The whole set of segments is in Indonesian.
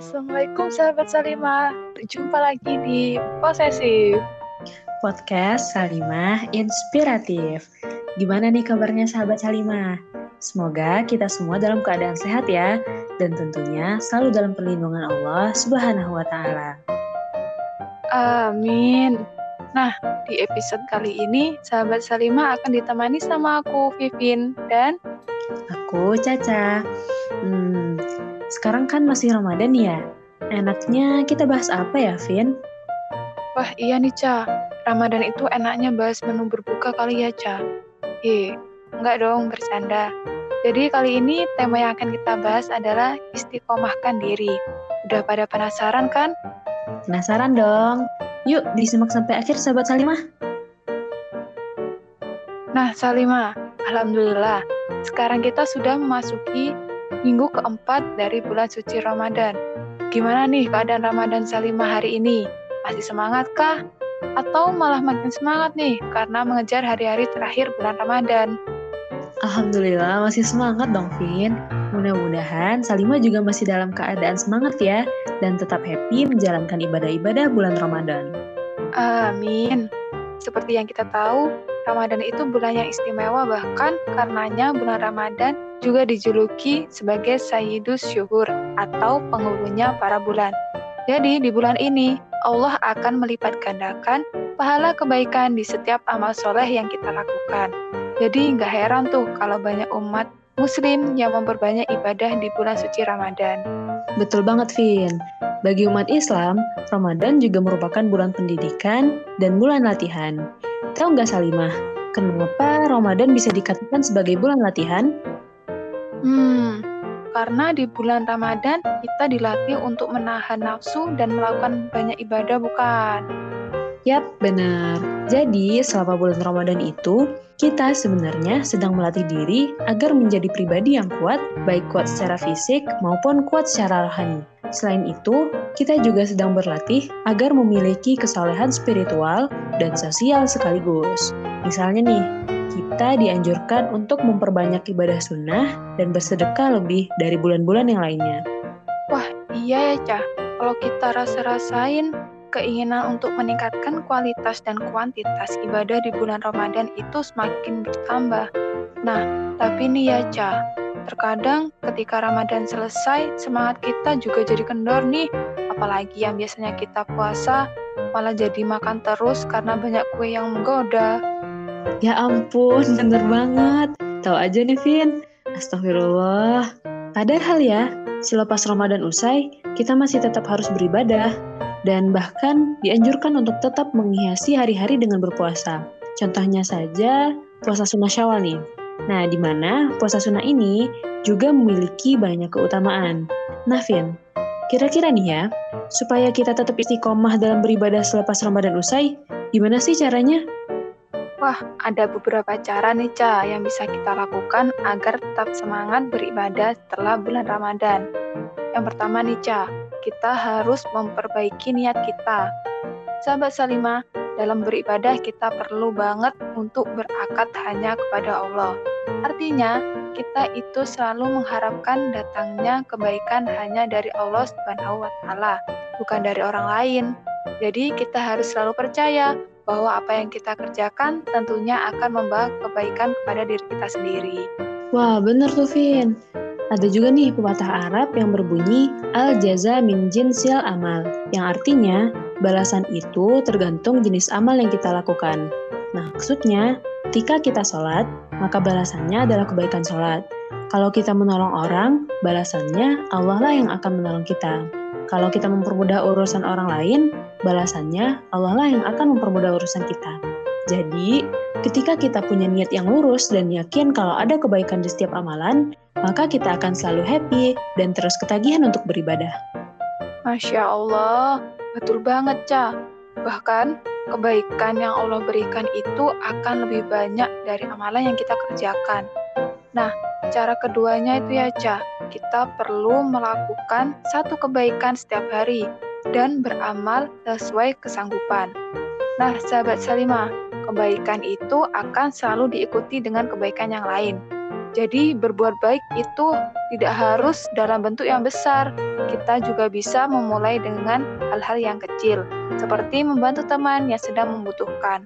Assalamualaikum sahabat Salimah. Jumpa lagi di Posesif. Podcast Salimah Inspiratif. Gimana nih kabarnya sahabat Salimah? Semoga kita semua dalam keadaan sehat ya, dan tentunya selalu dalam perlindungan Allah Subhanahu wa Ta'ala. Amin. Nah, di episode kali ini, sahabat Salimah akan ditemani sama aku, Vivin, dan aku, Caca. Hmm, sekarang kan masih Ramadan ya. Enaknya kita bahas apa ya, Vin? Wah iya nih, Ca. Ramadan itu enaknya bahas menu berbuka kali ya, Ca. Eh, enggak dong, bercanda. Jadi kali ini tema yang akan kita bahas adalah istiqomahkan diri. Udah pada penasaran kan? Penasaran dong. Yuk disimak sampai akhir sahabat Salimah. Nah Salimah, Alhamdulillah, sekarang kita sudah memasuki minggu keempat dari bulan suci Ramadan. Gimana nih keadaan Ramadan Salimah hari ini? Masih semangat kah? Atau malah makin semangat nih karena mengejar hari-hari terakhir bulan Ramadan? Alhamdulillah masih semangat dong, Vin. Mudah-mudahan Salimah juga masih dalam keadaan semangat ya, dan tetap happy menjalankan ibadah-ibadah bulan Ramadan. Amin. Seperti yang kita tahu, Ramadan itu bulan yang istimewa bahkan karenanya bulan Ramadan juga dijuluki sebagai Sayyidus Syuhur atau penghulunya para bulan. Jadi di bulan ini Allah akan melipat gandakan pahala kebaikan di setiap amal soleh yang kita lakukan. Jadi nggak heran tuh kalau banyak umat muslim yang memperbanyak ibadah di bulan suci Ramadan. Betul banget, Vin. Bagi umat Islam, Ramadan juga merupakan bulan pendidikan dan bulan latihan. Tahu nggak Salimah, kenapa Ramadan bisa dikatakan sebagai bulan latihan? Hmm, karena di bulan Ramadan kita dilatih untuk menahan nafsu dan melakukan banyak ibadah, bukan? Yap, benar. Jadi, selama bulan Ramadan itu, kita sebenarnya sedang melatih diri agar menjadi pribadi yang kuat, baik kuat secara fisik maupun kuat secara rohani. Selain itu, kita juga sedang berlatih agar memiliki kesolehan spiritual dan sosial sekaligus. Misalnya nih, kita dianjurkan untuk memperbanyak ibadah sunnah dan bersedekah lebih dari bulan-bulan yang lainnya. Wah, iya ya, Cah. Kalau kita rasa-rasain, keinginan untuk meningkatkan kualitas dan kuantitas ibadah di bulan Ramadan itu semakin bertambah. Nah, tapi nih ya, Cah, terkadang ketika Ramadan selesai, semangat kita juga jadi kendor nih. Apalagi yang biasanya kita puasa, malah jadi makan terus karena banyak kue yang menggoda. Ya ampun, bener banget. Tahu aja nih, Vin. Astagfirullah. Padahal ya, selepas Ramadan usai, kita masih tetap harus beribadah. Dan bahkan dianjurkan untuk tetap menghiasi hari-hari dengan berpuasa. Contohnya saja, puasa sunnah syawal nih. Nah, di mana puasa sunnah ini juga memiliki banyak keutamaan. Nah, Vin, kira-kira nih ya, supaya kita tetap istiqomah dalam beribadah selepas Ramadan usai, gimana sih caranya? Wah, ada beberapa cara nih, Ca, yang bisa kita lakukan agar tetap semangat beribadah setelah bulan Ramadan. Yang pertama nih, Ca, kita harus memperbaiki niat kita. Sahabat Salimah, dalam beribadah kita perlu banget untuk berakad hanya kepada Allah. Artinya, kita itu selalu mengharapkan datangnya kebaikan hanya dari Allah Subhanahu wa taala, bukan dari orang lain. Jadi, kita harus selalu percaya bahwa apa yang kita kerjakan tentunya akan membawa kebaikan kepada diri kita sendiri. Wah, bener tuh, Vin. Ada juga nih pepatah Arab yang berbunyi al jaza min jinsil amal, yang artinya balasan itu tergantung jenis amal yang kita lakukan. Nah, maksudnya, ketika kita sholat, maka balasannya adalah kebaikan sholat. Kalau kita menolong orang, balasannya Allah lah yang akan menolong kita. Kalau kita mempermudah urusan orang lain, balasannya Allah lah yang akan mempermudah urusan kita. Jadi, ketika kita punya niat yang lurus dan yakin kalau ada kebaikan di setiap amalan, maka kita akan selalu happy dan terus ketagihan untuk beribadah. Masya Allah, betul banget, Ca. Bahkan, kebaikan yang Allah berikan itu akan lebih banyak dari amalan yang kita kerjakan. Nah, cara keduanya itu ya, Ca, kita perlu melakukan satu kebaikan setiap hari dan beramal sesuai kesanggupan. Nah, sahabat Salimah, kebaikan itu akan selalu diikuti dengan kebaikan yang lain. Jadi berbuat baik itu tidak harus dalam bentuk yang besar. Kita juga bisa memulai dengan hal-hal yang kecil, seperti membantu teman yang sedang membutuhkan.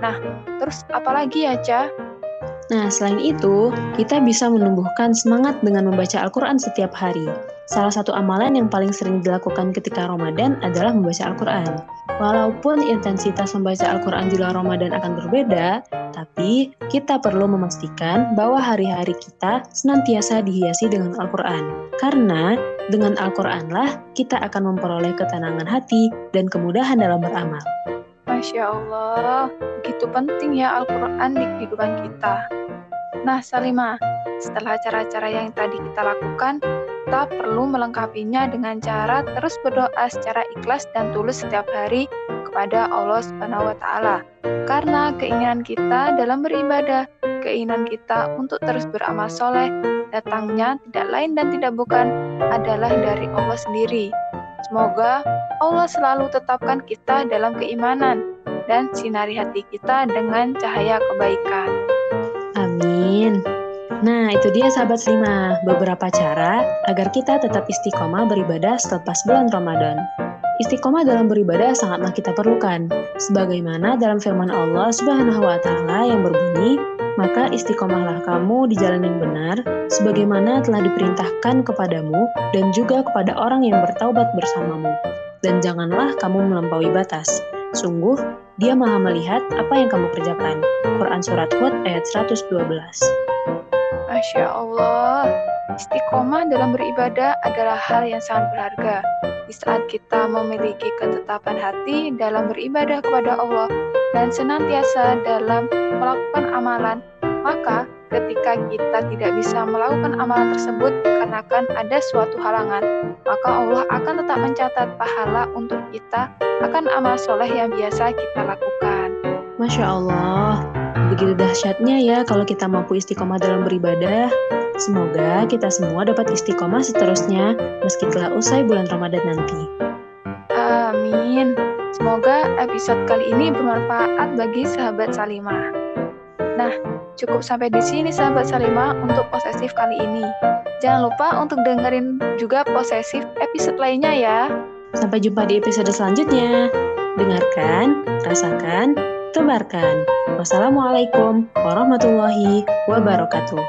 Nah, terus apalagi ya, Ca? Nah, selain itu, kita bisa menumbuhkan semangat dengan membaca Al-Quran setiap hari. Salah satu amalan yang paling sering dilakukan ketika Ramadan adalah membaca Al-Quran. Walaupun intensitas membaca Al-Quran di luar Ramadan akan berbeda, tapi kita perlu memastikan bahwa hari-hari kita senantiasa dihiasi dengan Al-Quran. Karena dengan Al-Quranlah kita akan memperoleh ketenangan hati dan kemudahan dalam beramal. Masya Allah, begitu penting ya Al-Quran di kehidupan kita. Nah, Salima, setelah cara-cara yang tadi kita lakukan, kita perlu melengkapinya dengan cara terus berdoa secara ikhlas dan tulus setiap hari kepada Allah Subhanahu wa taala. Karena keinginan kita dalam beribadah, keinginan kita untuk terus beramal soleh, datangnya tidak lain dan tidak bukan adalah dari Allah sendiri. Semoga Allah selalu tetapkan kita dalam keimanan dan sinari hati kita dengan cahaya kebaikan. Nah, itu dia sahabat lima, beberapa cara agar kita tetap istiqomah beribadah selepas bulan Ramadan. Istiqomah dalam beribadah sangatlah kita perlukan. Sebagaimana dalam firman Allah Subhanahu wa taala yang berbunyi, maka istiqomahlah kamu di jalan yang benar, sebagaimana telah diperintahkan kepadamu dan juga kepada orang yang bertaubat bersamamu. Dan janganlah kamu melampaui batas. Sungguh, dia maha melihat apa yang kamu kerjakan. Quran Surat Hud ayat 112 Masya Allah, istiqomah dalam beribadah adalah hal yang sangat berharga. Di saat kita memiliki ketetapan hati dalam beribadah kepada Allah dan senantiasa dalam melakukan amalan, maka ketika kita tidak bisa melakukan amalan tersebut karena kan ada suatu halangan, maka Allah akan tetap mencatat pahala untuk kita akan amal soleh yang biasa kita lakukan. Masya Allah, begitu dahsyatnya ya kalau kita mampu istiqomah dalam beribadah. Semoga kita semua dapat istiqomah seterusnya meski telah usai bulan Ramadan nanti. Amin. Semoga episode kali ini bermanfaat bagi sahabat Salimah. Nah, cukup sampai di sini sahabat Salimah untuk posesif kali ini. Jangan lupa untuk dengerin juga posesif episode lainnya ya. Sampai jumpa di episode selanjutnya. Dengarkan, rasakan, tebarkan. Wassalamualaikum warahmatullahi wabarakatuh.